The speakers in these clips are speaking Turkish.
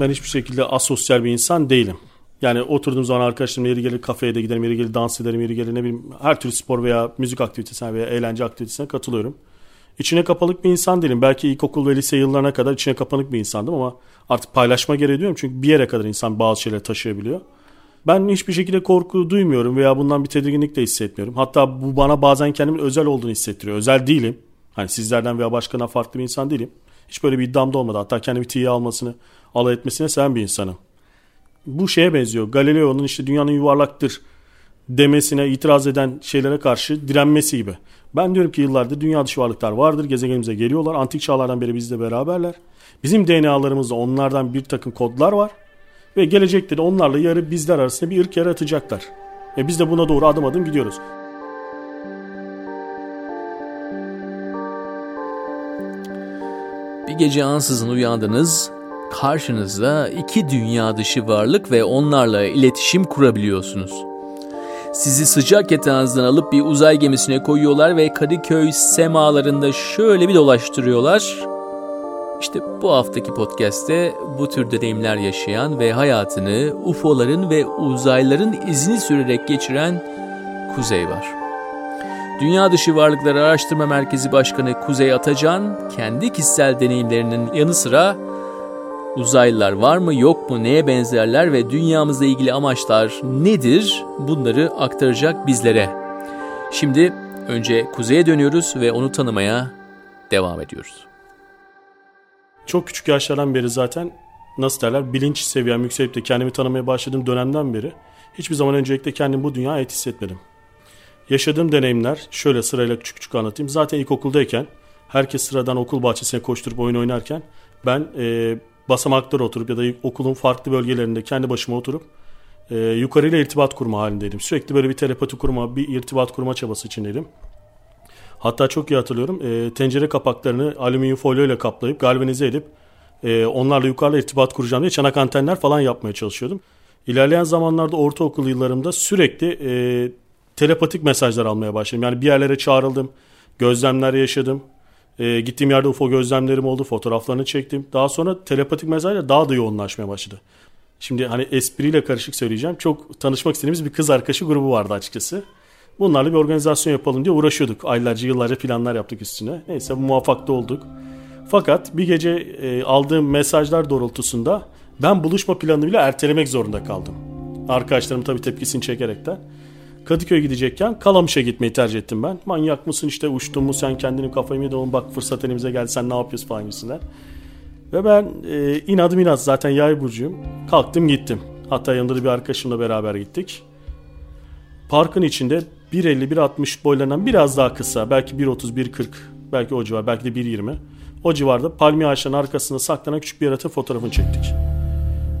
ben hiçbir şekilde asosyal bir insan değilim. Yani oturduğum zaman arkadaşlarım yeri gelir kafeye de giderim, yeri gelir dans ederim, yeri gelir ne bileyim her türlü spor veya müzik aktivitesine veya eğlence aktivitesine katılıyorum. İçine kapalık bir insan değilim. Belki ilkokul ve lise yıllarına kadar içine kapanık bir insandım ama artık paylaşma gereği duyuyorum. Çünkü bir yere kadar insan bazı şeyleri taşıyabiliyor. Ben hiçbir şekilde korku duymuyorum veya bundan bir tedirginlik de hissetmiyorum. Hatta bu bana bazen kendimin özel olduğunu hissettiriyor. Özel değilim. Hani sizlerden veya başkadan farklı bir insan değilim. Hiç böyle bir iddiam da olmadı. Hatta kendimi tiye almasını, alay etmesine seven bir insanım. Bu şeye benziyor. Galileo'nun işte dünyanın yuvarlaktır demesine itiraz eden şeylere karşı direnmesi gibi. Ben diyorum ki yıllardır dünya dışı varlıklar vardır. Gezegenimize geliyorlar. Antik çağlardan beri bizle beraberler. Bizim DNA'larımızda onlardan bir takım kodlar var. Ve gelecekte de onlarla yarı bizler arasında bir ırk yaratacaklar. Ve biz de buna doğru adım adım gidiyoruz. Bir gece ansızın uyandınız, karşınızda iki dünya dışı varlık ve onlarla iletişim kurabiliyorsunuz. Sizi sıcak yatağınızdan alıp bir uzay gemisine koyuyorlar ve Kadıköy semalarında şöyle bir dolaştırıyorlar. İşte bu haftaki podcast'te bu tür deneyimler yaşayan ve hayatını UFO'ların ve uzayların izini sürerek geçiren Kuzey var. Dünya Dışı Varlıkları Araştırma Merkezi Başkanı Kuzey Atacan, kendi kişisel deneyimlerinin yanı sıra uzaylılar var mı yok mu neye benzerler ve dünyamızla ilgili amaçlar nedir bunları aktaracak bizlere. Şimdi önce Kuzey'e dönüyoruz ve onu tanımaya devam ediyoruz. Çok küçük yaşlardan beri zaten nasıl derler bilinç seviyem yükselip de kendimi tanımaya başladığım dönemden beri hiçbir zaman öncelikle kendimi bu dünyaya ait hissetmedim. Yaşadığım deneyimler şöyle sırayla küçük küçük anlatayım. Zaten ilkokuldayken herkes sıradan okul bahçesine koşturup oyun oynarken ben e, basamaklara oturup ya da okulun farklı bölgelerinde kendi başıma oturup e, yukarıyla irtibat kurma halindeydim. Sürekli böyle bir telepati kurma, bir irtibat kurma çabası içindeydim. Hatta çok iyi hatırlıyorum. E, tencere kapaklarını alüminyum folyo ile kaplayıp galvanize edip e, onlarla yukarıda irtibat kuracağım diye çanak antenler falan yapmaya çalışıyordum. İlerleyen zamanlarda ortaokul yıllarımda sürekli e, telepatik mesajlar almaya başladım. Yani bir yerlere çağrıldım, gözlemler yaşadım. E, gittiğim yerde UFO gözlemlerim oldu, fotoğraflarını çektim. Daha sonra telepatik mesajlar daha da yoğunlaşmaya başladı. Şimdi hani espriyle karışık söyleyeceğim. Çok tanışmak istediğimiz bir kız arkadaşı grubu vardı açıkçası. Bunlarla bir organizasyon yapalım diye uğraşıyorduk. Aylarca yıllarca planlar yaptık üstüne. Neyse muvaffak da olduk. Fakat bir gece e, aldığım mesajlar doğrultusunda ben buluşma planını bile ertelemek zorunda kaldım. Arkadaşlarım tabii tepkisini çekerekten. Kadıköy gidecekken Kalamış'a gitmeyi tercih ettim ben. Manyak mısın işte uçtun mu sen kendini kafayı mı yedin bak fırsat elimize geldi sen ne yapıyorsun falan gibisinden. Ve ben e, inadım inat zaten yay burcuyum. Kalktım gittim. Hatta yanında da bir arkadaşımla beraber gittik. Parkın içinde 1.50-1.60 boylarından biraz daha kısa belki 1.30-1.40 belki o civar belki de 1.20 o civarda palmiye ağaçlarının arkasında saklanan küçük bir yaratığın fotoğrafını çektik.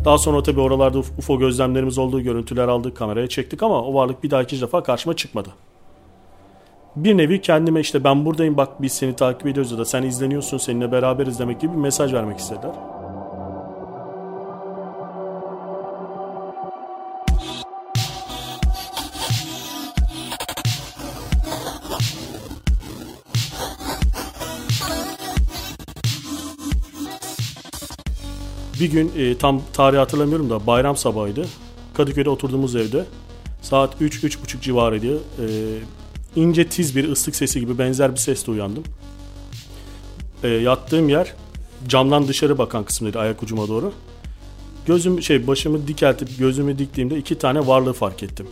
Daha sonra tabii oralarda UFO gözlemlerimiz olduğu görüntüler aldık kameraya çektik ama o varlık bir daha ikinci defa karşıma çıkmadı. Bir nevi kendime işte ben buradayım bak biz seni takip ediyoruz ya da sen izleniyorsun seninle beraber izlemek gibi bir mesaj vermek istediler. Bir gün e, tam tarihi hatırlamıyorum da bayram sabahıydı. Kadıköy'de oturduğumuz evde saat 3-3.30 civarıydı. E, ince tiz bir ıslık sesi gibi benzer bir sesle uyandım. E, yattığım yer camdan dışarı bakan kısımdaydı ayak ucuma doğru. Gözüm şey başımı dikeltip gözümü diktiğimde iki tane varlığı fark ettim.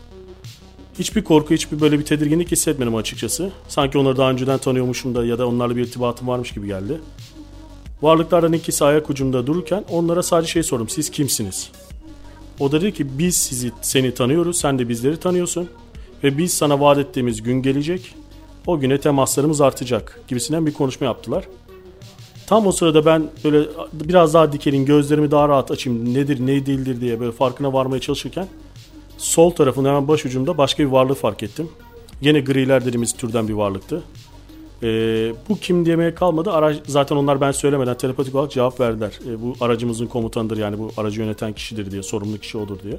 Hiçbir korku, hiçbir böyle bir tedirginlik hissetmedim açıkçası. Sanki onları daha önceden tanıyormuşum da ya da onlarla bir irtibatım varmış gibi geldi. Varlıklardan ikisi ayak ucunda dururken onlara sadece şey sordum. Siz kimsiniz? O da dedi ki biz sizi seni tanıyoruz. Sen de bizleri tanıyorsun. Ve biz sana vaat ettiğimiz gün gelecek. O güne temaslarımız artacak gibisinden bir konuşma yaptılar. Tam o sırada ben böyle biraz daha dikelin gözlerimi daha rahat açayım nedir ne değildir diye böyle farkına varmaya çalışırken sol tarafında hemen baş ucumda başka bir varlığı fark ettim. Yine griler dediğimiz türden bir varlıktı. E, bu kim demeye kalmadı. Araç, zaten onlar ben söylemeden telepatik olarak cevap verdiler. E, bu aracımızın komutanıdır yani bu aracı yöneten kişidir diye, sorumlu kişi odur diye.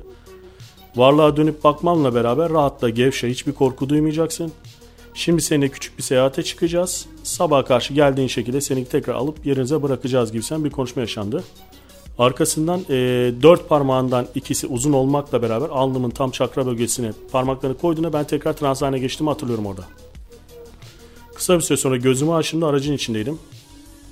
Varlığa dönüp bakmanla beraber rahatla gevşe, hiçbir korku duymayacaksın. Şimdi seninle küçük bir seyahate çıkacağız. Sabah karşı geldiğin şekilde seni tekrar alıp yerinize bırakacağız gibi sen bir konuşma yaşandı. Arkasından e, dört parmağından ikisi uzun olmakla beraber alnımın tam çakra bölgesine parmaklarını koyduğunda ben tekrar transane geçtiğimi hatırlıyorum orada. Kısa bir süre sonra gözümü açtığımda aracın içindeydim.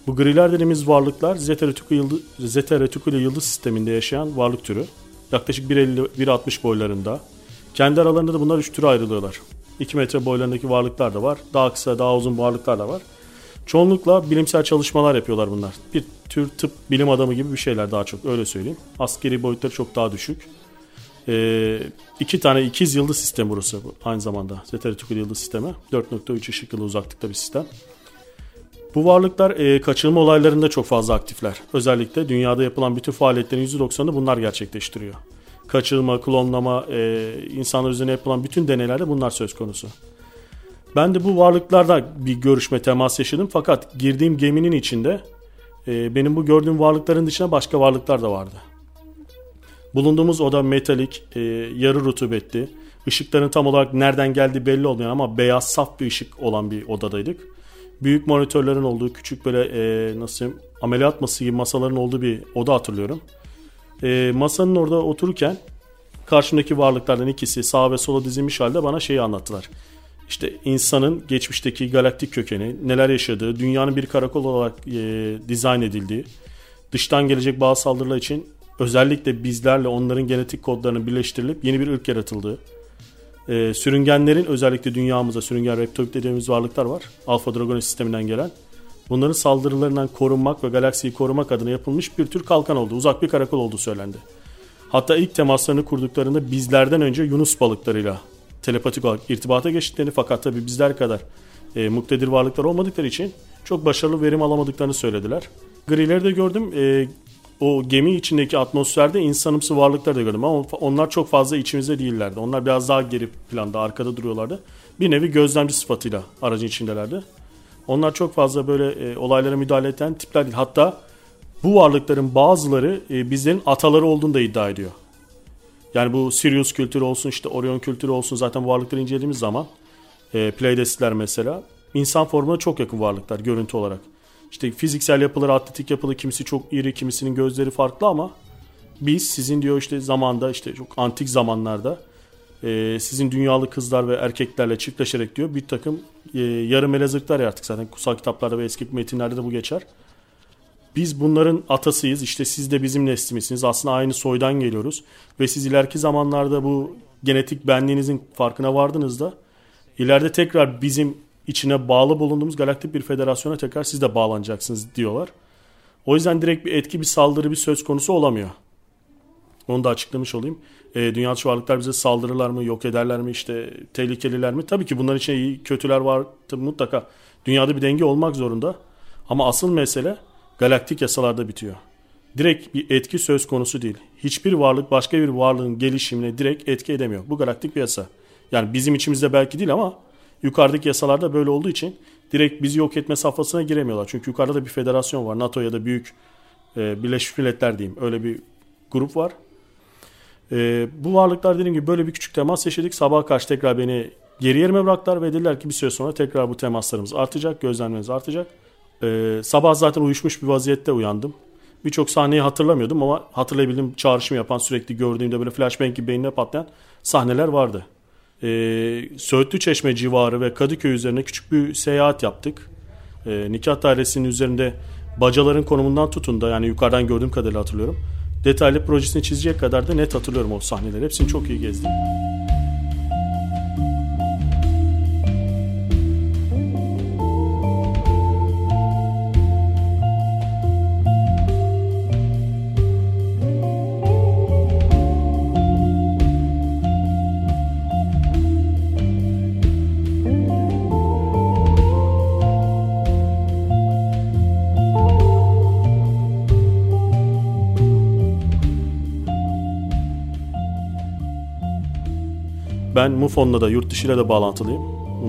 Bu griler dediğimiz varlıklar Zeta Reticuli yıldız, yıldız sisteminde yaşayan varlık türü. Yaklaşık 1.50-1.60 boylarında. Kendi aralarında da bunlar üç türe ayrılıyorlar. 2 metre boylarındaki varlıklar da var. Daha kısa, daha uzun varlıklar da var. Çoğunlukla bilimsel çalışmalar yapıyorlar bunlar. Bir tür tıp bilim adamı gibi bir şeyler daha çok öyle söyleyeyim. Askeri boyutları çok daha düşük. Ee, iki tane ikiz yıldız sistemi burası aynı zamanda. Zeta Reticuli yıldız sistemi. 4.3 ışık yılı uzaklıkta bir sistem. Bu varlıklar e, kaçırılma olaylarında çok fazla aktifler. Özellikle dünyada yapılan bütün faaliyetlerin %90'ını bunlar gerçekleştiriyor. Kaçırılma, klonlama, e, insanlar üzerine yapılan bütün deneylerde bunlar söz konusu. Ben de bu varlıklarla bir görüşme temas yaşadım fakat girdiğim geminin içinde e, benim bu gördüğüm varlıkların dışında başka varlıklar da vardı. Bulunduğumuz oda metalik, e, yarı rutubetli, ışıkların tam olarak nereden geldiği belli olmayan ama beyaz saf bir ışık olan bir odadaydık. Büyük monitörlerin olduğu küçük böyle e, nasıl diyeyim, ameliyat masası gibi masaların olduğu bir oda hatırlıyorum. E, masanın orada otururken karşımdaki varlıklardan ikisi sağa ve sola dizilmiş halde bana şeyi anlattılar. İşte insanın geçmişteki galaktik kökeni, neler yaşadığı, dünyanın bir karakol olarak e, dizayn edildiği, dıştan gelecek bazı saldırılar için özellikle bizlerle onların genetik kodlarının birleştirilip yeni bir ırk yaratıldığı, e, sürüngenlerin özellikle dünyamıza sürüngen reptoid dediğimiz varlıklar var. Alfa Dragonis sisteminden gelen. Bunların saldırılarından korunmak ve galaksiyi korumak adına yapılmış bir tür kalkan oldu. Uzak bir karakol olduğu söylendi. Hatta ilk temaslarını kurduklarında bizlerden önce Yunus balıklarıyla telepatik olarak irtibata geçtiklerini fakat tabi bizler kadar e, muktedir varlıklar olmadıkları için çok başarılı verim alamadıklarını söylediler. Grileri de gördüm. E, o gemi içindeki atmosferde insanımsı varlıklar da gördüm ama onlar çok fazla içimizde değillerdi. Onlar biraz daha geri planda, arkada duruyorlardı. Bir nevi gözlemci sıfatıyla aracın içindelerdi. Onlar çok fazla böyle e, olaylara müdahale eden tipler değil. Hatta bu varlıkların bazıları e, bizlerin ataları olduğunu da iddia ediyor. Yani bu Sirius kültürü olsun işte Orion kültürü olsun zaten varlıkları incelediğimiz zaman e, Pleides'ler mesela insan formuna çok yakın varlıklar görüntü olarak. İşte fiziksel yapıları, atletik yapılı, kimisi çok iri, kimisinin gözleri farklı ama biz sizin diyor işte zamanda işte çok antik zamanlarda e, sizin dünyalı kızlar ve erkeklerle çiftleşerek diyor bir takım e, yarı melezlikler artık zaten kutsal kitaplarda ve eski metinlerde de bu geçer. Biz bunların atasıyız. İşte siz de bizim neslimizsiniz. Aslında aynı soydan geliyoruz. Ve siz ileriki zamanlarda bu genetik benliğinizin farkına vardığınızda ileride tekrar bizim içine bağlı bulunduğumuz galaktik bir federasyona tekrar siz de bağlanacaksınız diyorlar. O yüzden direkt bir etki bir saldırı bir söz konusu olamıyor. Onu da açıklamış olayım. E, dünya varlıklar bize saldırırlar mı, yok ederler mi, işte tehlikeliler mi? Tabii ki bunların için iyi, kötüler var mutlaka. Dünyada bir denge olmak zorunda. Ama asıl mesele galaktik yasalarda bitiyor. Direkt bir etki söz konusu değil. Hiçbir varlık başka bir varlığın gelişimine direkt etki edemiyor. Bu galaktik bir yasa. Yani bizim içimizde belki değil ama yukarıdaki yasalarda böyle olduğu için direkt bizi yok etme safhasına giremiyorlar. Çünkü yukarıda da bir federasyon var. NATO ya da büyük e, Birleşmiş Milletler diyeyim. Öyle bir grup var. E, bu varlıklar dediğim gibi böyle bir küçük temas yaşadık. Sabah karşı tekrar beni geri yerime bıraktılar ve dediler ki bir süre sonra tekrar bu temaslarımız artacak, gözlemlerimiz artacak. E, sabah zaten uyuşmuş bir vaziyette uyandım. Birçok sahneyi hatırlamıyordum ama hatırlayabildiğim çağrışım yapan sürekli gördüğümde böyle flashbang gibi beynine patlayan sahneler vardı e, Söğütlü Çeşme civarı ve Kadıköy üzerine küçük bir seyahat yaptık. E, nikah dairesinin üzerinde bacaların konumundan tutun da yani yukarıdan gördüğüm kadarıyla hatırlıyorum. Detaylı projesini çizecek kadar da net hatırlıyorum o sahneleri. Hepsini çok iyi gezdim. Ben MUFON'la da yurt dışıyla da bağlantılıyım.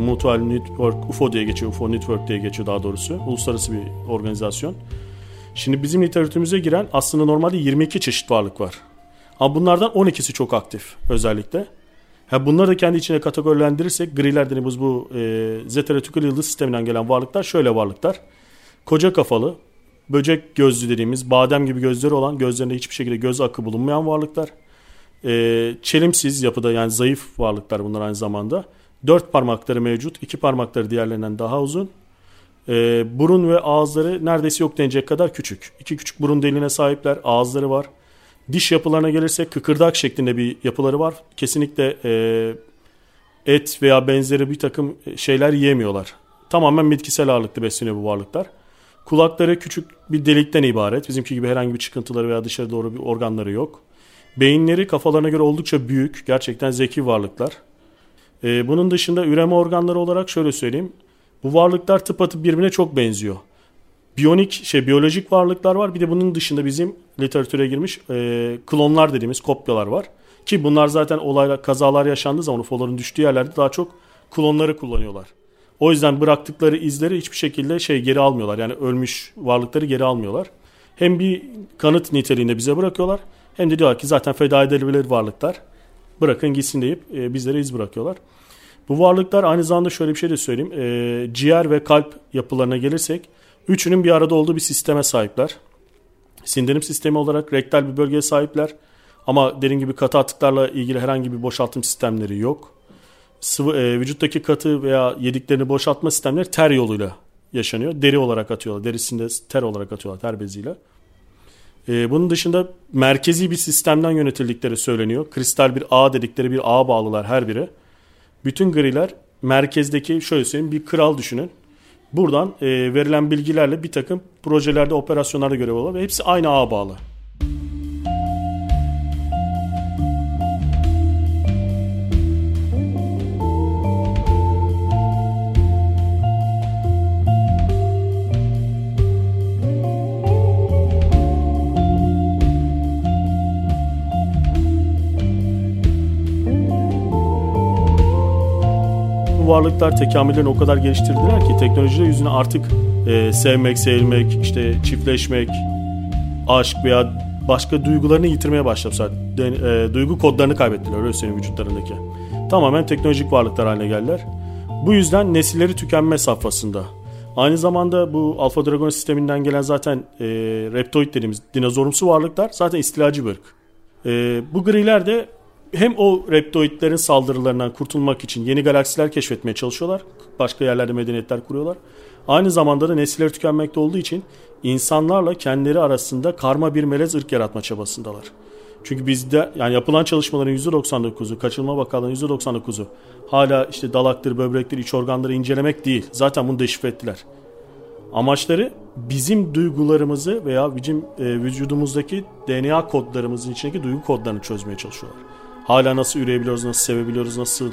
Mutual Network, UFO diye geçiyor, UFO Network diye geçiyor daha doğrusu. Uluslararası bir organizasyon. Şimdi bizim literatürümüze giren aslında normalde 22 çeşit varlık var. Ama bunlardan 12'si çok aktif özellikle. Ha bunları da kendi içine kategorilendirirsek griler dediğimiz bu e, Zeta Reticuli yıldız sisteminden gelen varlıklar şöyle varlıklar. Koca kafalı, böcek gözlü dediğimiz badem gibi gözleri olan gözlerinde hiçbir şekilde göz akı bulunmayan varlıklar. E, çelimsiz yapıda yani zayıf varlıklar bunlar aynı zamanda. Dört parmakları mevcut. iki parmakları diğerlerinden daha uzun. E, burun ve ağızları neredeyse yok denecek kadar küçük. İki küçük burun deliğine sahipler. Ağızları var. Diş yapılarına gelirsek kıkırdak şeklinde bir yapıları var. Kesinlikle e, et veya benzeri bir takım şeyler yiyemiyorlar. Tamamen bitkisel ağırlıklı besleniyor bu varlıklar. Kulakları küçük bir delikten ibaret. Bizimki gibi herhangi bir çıkıntıları veya dışarı doğru bir organları yok. Beyinleri kafalarına göre oldukça büyük. Gerçekten zeki varlıklar. Ee, bunun dışında üreme organları olarak şöyle söyleyeyim. Bu varlıklar tıpatıp birbirine çok benziyor. Biyonik, şey biyolojik varlıklar var. Bir de bunun dışında bizim literatüre girmiş e, klonlar dediğimiz kopyalar var. Ki bunlar zaten olaylar, kazalar yaşandığı zaman UFO'ların düştüğü yerlerde daha çok klonları kullanıyorlar. O yüzden bıraktıkları izleri hiçbir şekilde şey geri almıyorlar. Yani ölmüş varlıkları geri almıyorlar. Hem bir kanıt niteliğinde bize bırakıyorlar hem de diyor ki zaten feda edilebilir varlıklar. Bırakın gitsin deyip e, bizlere iz bırakıyorlar. Bu varlıklar aynı zamanda şöyle bir şey de söyleyeyim. E, ciğer ve kalp yapılarına gelirsek üçünün bir arada olduğu bir sisteme sahipler. Sindirim sistemi olarak rektal bir bölgeye sahipler. Ama dediğim gibi katı atıklarla ilgili herhangi bir boşaltım sistemleri yok. Sıvı, e, vücuttaki katı veya yediklerini boşaltma sistemleri ter yoluyla yaşanıyor. Deri olarak atıyorlar. Derisinde ter olarak atıyorlar ter beziyle. E, bunun dışında merkezi bir sistemden yönetildikleri söyleniyor. Kristal bir ağ dedikleri bir ağa bağlılar her biri. Bütün griler merkezdeki şöyle söyleyeyim bir kral düşünün. Buradan e, verilen bilgilerle bir takım projelerde, operasyonlarda görev alıyor ve hepsi aynı ağa bağlı. Varlıklar tekamüllerini o kadar geliştirdiler ki teknolojiler yüzüne artık e, sevmek, sevilmek, işte çiftleşmek, aşk veya başka duygularını yitirmeye başlamışlar. E, duygu kodlarını kaybettiler öyle söyleyeyim vücutlarındaki. Tamamen teknolojik varlıklar haline geldiler. Bu yüzden nesilleri tükenme safhasında. Aynı zamanda bu Alpha Dragon sisteminden gelen zaten e, reptoid dediğimiz dinozorumsu varlıklar zaten istilacı bir ırk. E, bu griler de hem o reptoidlerin saldırılarından kurtulmak için yeni galaksiler keşfetmeye çalışıyorlar. Başka yerlerde medeniyetler kuruyorlar. Aynı zamanda da nesilleri tükenmekte olduğu için insanlarla kendileri arasında karma bir melez ırk yaratma çabasındalar. Çünkü bizde yani yapılan çalışmaların %99'u, kaçırılma vakalarının %99'u hala işte dalaktır, böbrektir, iç organları incelemek değil. Zaten bunu deşifre ettiler. Amaçları bizim duygularımızı veya bizim e, vücudumuzdaki DNA kodlarımızın içindeki duygu kodlarını çözmeye çalışıyorlar. Hala nasıl üreyebiliyoruz, nasıl sevebiliyoruz, nasıl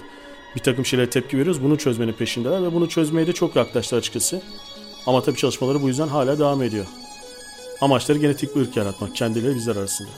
bir takım şeylere tepki veriyoruz. Bunu çözmenin peşindeler ve bunu çözmeye de çok yaklaştı açıkçası. Ama tabii çalışmaları bu yüzden hala devam ediyor. Amaçları genetik bir ırk yaratmak kendileri bizler arasında.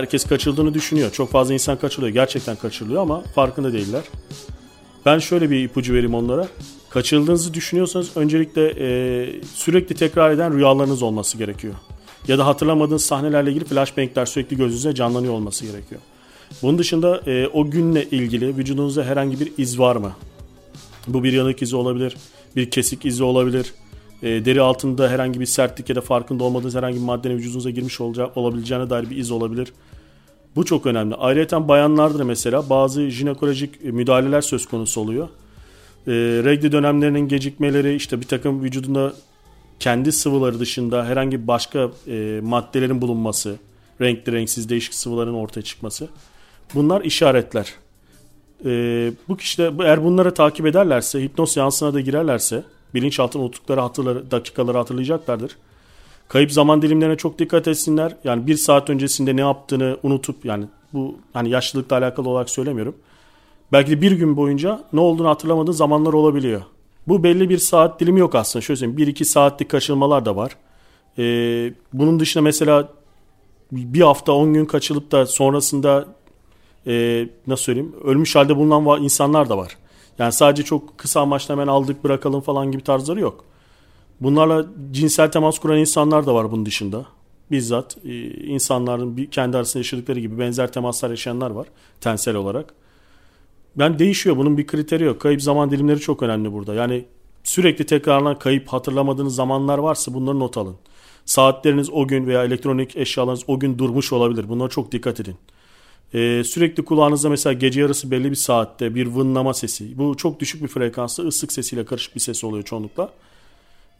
Herkes kaçıldığını düşünüyor. Çok fazla insan kaçırılıyor. Gerçekten kaçırılıyor ama farkında değiller. Ben şöyle bir ipucu vereyim onlara. Kaçırıldığınızı düşünüyorsanız öncelikle e, sürekli tekrar eden rüyalarınız olması gerekiyor. Ya da hatırlamadığınız sahnelerle ilgili flashbangler sürekli gözünüze canlanıyor olması gerekiyor. Bunun dışında e, o günle ilgili vücudunuzda herhangi bir iz var mı? Bu bir yanık izi olabilir, bir kesik izi olabilir, e, deri altında herhangi bir sertlik ya da farkında olmadığınız herhangi bir maddenin vücudunuza girmiş olacağı, olabileceğine dair bir iz olabilir. Bu çok önemli. Ayrıca bayanlarda mesela bazı jinekolojik müdahaleler söz konusu oluyor. E, regli dönemlerinin gecikmeleri işte bir takım vücudunda kendi sıvıları dışında herhangi başka e, maddelerin bulunması, renkli renksiz değişik sıvıların ortaya çıkması. Bunlar işaretler. E, bu kişiler eğer bunları takip ederlerse, hipnoz seansına da girerlerse bilinçaltına unuttukları hatırları, dakikaları hatırlayacaklardır. Kayıp zaman dilimlerine çok dikkat etsinler. Yani bir saat öncesinde ne yaptığını unutup yani bu hani yaşlılıkla alakalı olarak söylemiyorum. Belki de bir gün boyunca ne olduğunu hatırlamadığı zamanlar olabiliyor. Bu belli bir saat dilimi yok aslında. Şöyle söyleyeyim 1-2 saatlik kaçırmalar da var. Ee, bunun dışında mesela bir hafta 10 gün kaçılıp da sonrasında e, nasıl söyleyeyim ölmüş halde bulunan insanlar da var. Yani sadece çok kısa amaçla hemen aldık bırakalım falan gibi tarzları yok. Bunlarla cinsel temas kuran insanlar da var bunun dışında. Bizzat e, insanların kendi arasında yaşadıkları gibi benzer temaslar yaşayanlar var tensel olarak. Ben değişiyor bunun bir kriteri yok. Kayıp zaman dilimleri çok önemli burada. Yani sürekli tekrarlanan kayıp hatırlamadığınız zamanlar varsa bunları not alın. Saatleriniz o gün veya elektronik eşyalarınız o gün durmuş olabilir. Bunlara çok dikkat edin. Ee, sürekli kulağınızda mesela gece yarısı belli bir saatte bir vınlama sesi. Bu çok düşük bir frekansta ıslık sesiyle karışık bir ses oluyor çoğunlukla.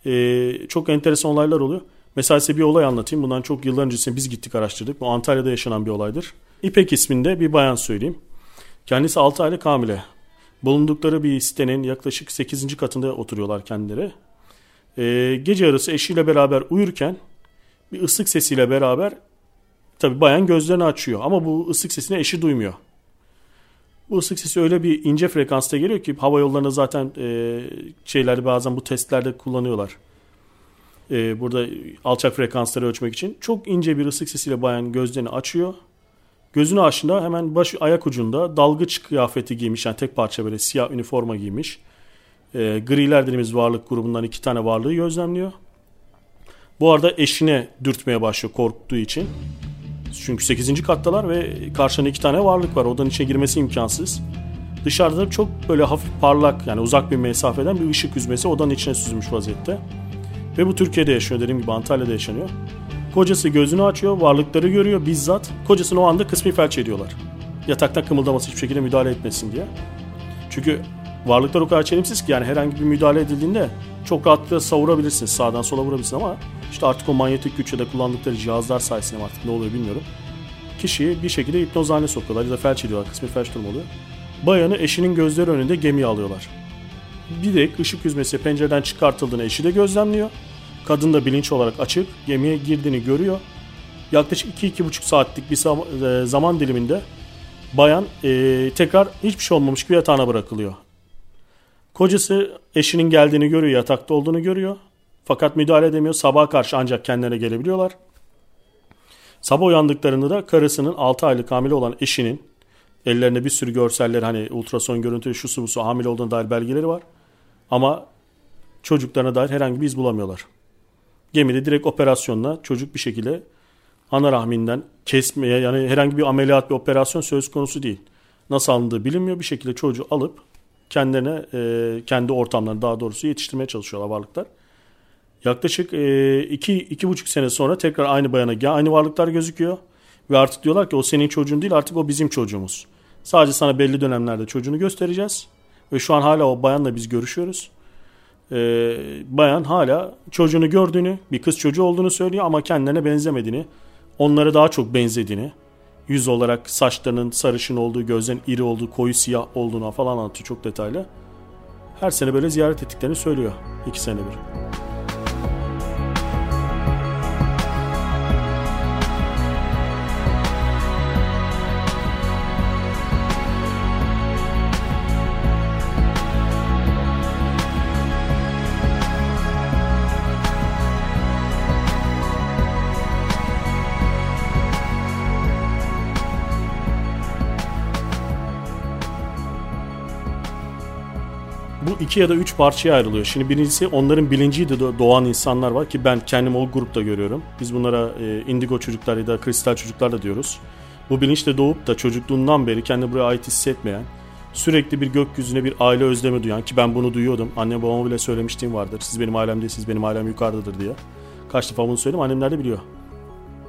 Ee, çok enteresan olaylar oluyor. Mesela size bir olay anlatayım. Bundan çok yıllar öncesinde biz gittik araştırdık. Bu Antalya'da yaşanan bir olaydır. İpek isminde bir bayan söyleyeyim. Kendisi 6 aylık hamile. Bulundukları bir sitenin yaklaşık 8. katında oturuyorlar kendileri. Ee, gece yarısı eşiyle beraber uyurken bir ıslık sesiyle beraber tabi bayan gözlerini açıyor ama bu ıslık sesini eşi duymuyor. Bu ıslık sesi öyle bir ince frekansta geliyor ki hava yollarında zaten e, şeylerde bazen bu testlerde kullanıyorlar. E, burada alçak frekansları ölçmek için. Çok ince bir ıslık sesiyle bayan gözlerini açıyor. Gözünü açtığında hemen baş ayak ucunda dalgıç kıyafeti giymiş. Yani tek parça böyle siyah üniforma giymiş. E, griler dediğimiz varlık grubundan iki tane varlığı gözlemliyor. Bu arada eşine dürtmeye başlıyor korktuğu için. Çünkü 8. kattalar ve karşında iki tane varlık var. Odanın içine girmesi imkansız. Dışarıda çok böyle hafif parlak yani uzak bir mesafeden bir ışık yüzmesi odanın içine süzülmüş vaziyette. Ve bu Türkiye'de yaşıyor dediğim gibi Antalya'da yaşanıyor. Kocası gözünü açıyor, varlıkları görüyor bizzat. Kocasını o anda kısmi felç ediyorlar. Yataktan kımıldaması hiçbir şekilde müdahale etmesin diye. Çünkü varlıklar o kadar çelimsiz ki yani herhangi bir müdahale edildiğinde çok rahatlıkla savurabilirsiniz. Sağdan sola vurabilirsiniz ama işte artık o manyetik güç ya da kullandıkları cihazlar sayesinde artık ne oluyor bilmiyorum. Kişiyi bir şekilde hipnoz haline sokuyorlar ya da felç ediyorlar. Kısmi felç durumu oluyor. Bayanı eşinin gözleri önünde gemiye alıyorlar. Bir de ışık yüzmesi pencereden çıkartıldığını eşi de gözlemliyor. Kadın da bilinç olarak açık gemiye girdiğini görüyor. Yaklaşık 2-2,5 saatlik bir e, zaman diliminde bayan e, tekrar hiçbir şey olmamış gibi yatağına bırakılıyor. Kocası eşinin geldiğini görüyor, yatakta olduğunu görüyor. Fakat müdahale edemiyor. Sabaha karşı ancak kendilerine gelebiliyorlar. Sabah uyandıklarında da karısının 6 aylık hamile olan eşinin ellerinde bir sürü görseller hani ultrason görüntü şu su bu su hamile olduğuna dair belgeleri var. Ama çocuklarına dair herhangi bir iz bulamıyorlar. Gemide direkt operasyonla çocuk bir şekilde ana rahminden kesmeye yani herhangi bir ameliyat bir operasyon söz konusu değil. Nasıl alındığı bilinmiyor bir şekilde çocuğu alıp kendilerine e, kendi ortamlarını daha doğrusu yetiştirmeye çalışıyorlar varlıklar. Yaklaşık e, iki, iki buçuk sene sonra tekrar aynı bayana aynı varlıklar gözüküyor. Ve artık diyorlar ki o senin çocuğun değil artık o bizim çocuğumuz. Sadece sana belli dönemlerde çocuğunu göstereceğiz. Ve şu an hala o bayanla biz görüşüyoruz. Ee, bayan hala çocuğunu gördüğünü, bir kız çocuğu olduğunu söylüyor ama kendilerine benzemediğini, onlara daha çok benzediğini, yüz olarak saçlarının sarışın olduğu, gözlerin iri olduğu, koyu siyah olduğunu falan anlatıyor çok detaylı. Her sene böyle ziyaret ettiklerini söylüyor. iki sene bir. İki ya da üç parçaya ayrılıyor. Şimdi birincisi onların bilinciyle doğan insanlar var ki ben kendim o grupta görüyorum. Biz bunlara e, indigo çocuklar ya da kristal çocuklar da diyoruz. Bu bilinçle doğup da çocukluğundan beri kendi buraya ait hissetmeyen, sürekli bir gökyüzüne bir aile özlemi duyan ki ben bunu duyuyordum. Anne babama bile söylemiştim vardır. Siz benim ailem siz benim ailem yukarıdadır diye. Kaç defa bunu söyledim annemler de biliyor.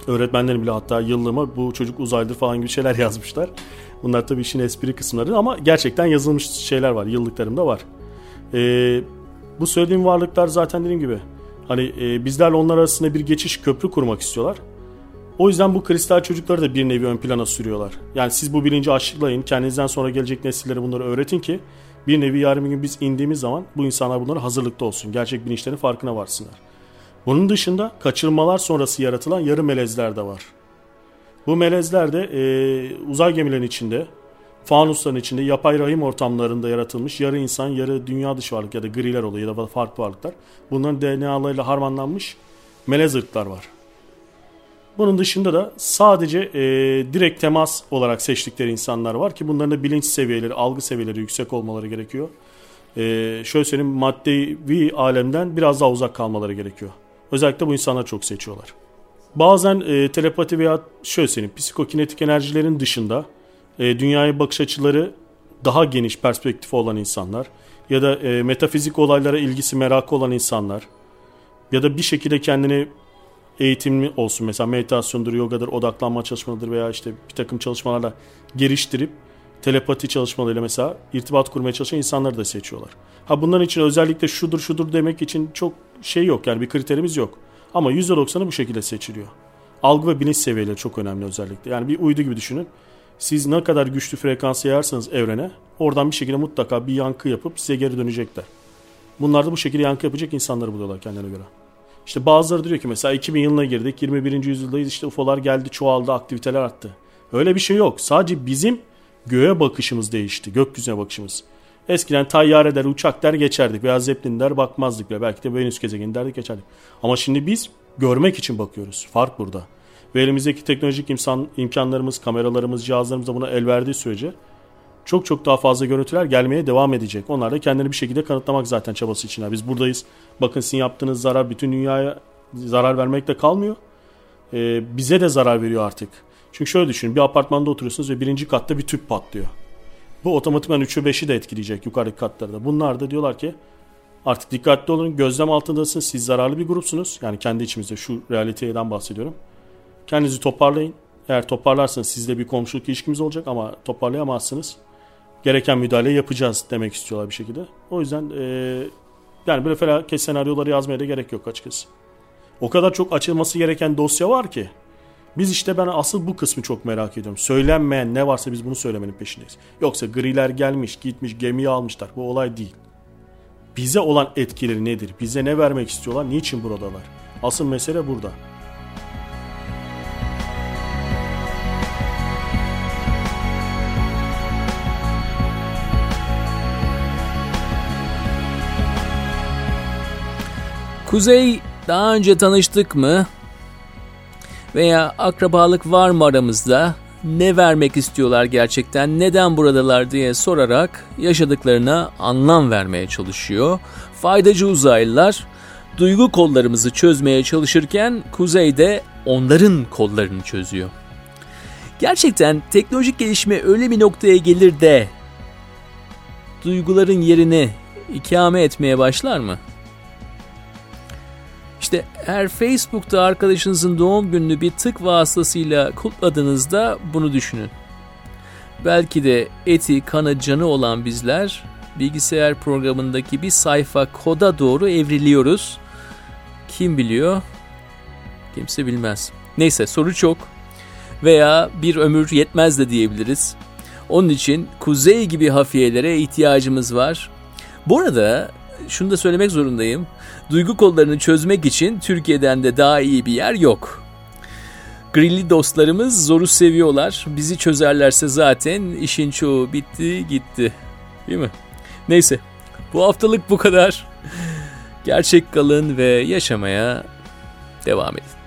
Öğretmenlerim bile hatta yıllığıma bu çocuk uzaylıdır falan gibi şeyler yazmışlar. Bunlar tabii işin espri kısımları ama gerçekten yazılmış şeyler var. Yıllıklarımda var. E, bu söylediğim varlıklar zaten dediğim gibi hani e, bizlerle onlar arasında bir geçiş köprü kurmak istiyorlar. O yüzden bu kristal çocukları da bir nevi ön plana sürüyorlar. Yani siz bu bilinci aşılayın, kendinizden sonra gelecek nesillere bunları öğretin ki bir nevi yarın bir gün biz indiğimiz zaman bu insanlar bunlara hazırlıklı olsun. Gerçek bilinçlerin farkına varsınlar. Bunun dışında kaçırmalar sonrası yaratılan yarı melezler de var. Bu melezler de e, uzay gemilerinin içinde fanusların içinde yapay rahim ortamlarında yaratılmış yarı insan yarı dünya dışı varlık ya da griler oluyor ya da farklı varlıklar. Bunların DNA'larıyla harmanlanmış melez ırklar var. Bunun dışında da sadece e, direkt temas olarak seçtikleri insanlar var ki bunların da bilinç seviyeleri, algı seviyeleri yüksek olmaları gerekiyor. E, şöyle söyleyeyim maddevi alemden biraz daha uzak kalmaları gerekiyor. Özellikle bu insanlar çok seçiyorlar. Bazen e, telepati veya şöyle söyleyeyim psikokinetik enerjilerin dışında e, dünyaya bakış açıları daha geniş perspektif olan insanlar ya da e, metafizik olaylara ilgisi merakı olan insanlar ya da bir şekilde kendini eğitimli olsun mesela meditasyondur, yogadır, odaklanma çalışmalarıdır veya işte bir takım çalışmalarla geliştirip telepati çalışmalarıyla mesela irtibat kurmaya çalışan insanları da seçiyorlar. Ha bunların için özellikle şudur şudur demek için çok şey yok yani bir kriterimiz yok. Ama %90'ı bu şekilde seçiliyor. Algı ve bilinç seviyeleri çok önemli özellikle. Yani bir uydu gibi düşünün. Siz ne kadar güçlü frekans yayarsanız evrene oradan bir şekilde mutlaka bir yankı yapıp size geri dönecekler. Bunlar da bu şekilde yankı yapacak insanları buluyorlar kendilerine göre. İşte bazıları diyor ki mesela 2000 yılına girdik 21. yüzyıldayız işte UFO'lar geldi çoğaldı aktiviteler arttı. Öyle bir şey yok. Sadece bizim göğe bakışımız değişti. Gökyüzüne bakışımız. Eskiden tayyare der, uçak der geçerdik veya zeppelin der bakmazdık bile. Belki de Venüs gezegeni derdik geçerdik. Ama şimdi biz görmek için bakıyoruz. Fark burada. Ve elimizdeki teknolojik imkan, imkanlarımız, kameralarımız, cihazlarımız da buna el verdiği sürece çok çok daha fazla görüntüler gelmeye devam edecek. Onlar da kendini bir şekilde kanıtlamak zaten çabası içine. Biz buradayız. Bakın sizin yaptığınız zarar bütün dünyaya zarar vermekle kalmıyor. Ee, bize de zarar veriyor artık. Çünkü şöyle düşünün bir apartmanda oturuyorsunuz ve birinci katta bir tüp patlıyor. Bu otomatikman 3'ü 5'i de etkileyecek yukarıdaki katlarda. Bunlar da diyorlar ki artık dikkatli olun gözlem altındasınız siz zararlı bir grupsunuz. Yani kendi içimizde şu realiteden bahsediyorum. Kendinizi toparlayın. Eğer toparlarsanız sizle bir komşuluk ilişkimiz olacak ama toparlayamazsınız. Gereken müdahaleyi yapacağız demek istiyorlar bir şekilde. O yüzden e, yani böyle felaket senaryoları yazmaya da gerek yok açıkçası. O kadar çok açılması gereken dosya var ki. Biz işte ben asıl bu kısmı çok merak ediyorum. Söylenmeyen ne varsa biz bunu söylemenin peşindeyiz. Yoksa griler gelmiş, gitmiş, gemiyi almışlar. Bu olay değil. Bize olan etkileri nedir? Bize ne vermek istiyorlar? Niçin buradalar? Asıl mesele burada. Kuzey daha önce tanıştık mı? Veya akrabalık var mı aramızda? Ne vermek istiyorlar gerçekten? Neden buradalar diye sorarak yaşadıklarına anlam vermeye çalışıyor. Faydacı uzaylılar duygu kollarımızı çözmeye çalışırken kuzeyde onların kollarını çözüyor. Gerçekten teknolojik gelişme öyle bir noktaya gelir de duyguların yerini ikame etmeye başlar mı? İşte eğer Facebook'ta arkadaşınızın doğum gününü bir tık vasıtasıyla kutladığınızda bunu düşünün. Belki de eti, kanı, canı olan bizler bilgisayar programındaki bir sayfa koda doğru evriliyoruz. Kim biliyor? Kimse bilmez. Neyse soru çok. Veya bir ömür yetmez de diyebiliriz. Onun için kuzey gibi hafiyelere ihtiyacımız var. Bu arada şunu da söylemek zorundayım. Duygu kollarını çözmek için Türkiye'den de daha iyi bir yer yok. Grilli dostlarımız zoru seviyorlar. Bizi çözerlerse zaten işin çoğu bitti gitti. Değil mi? Neyse. Bu haftalık bu kadar. Gerçek kalın ve yaşamaya devam edin.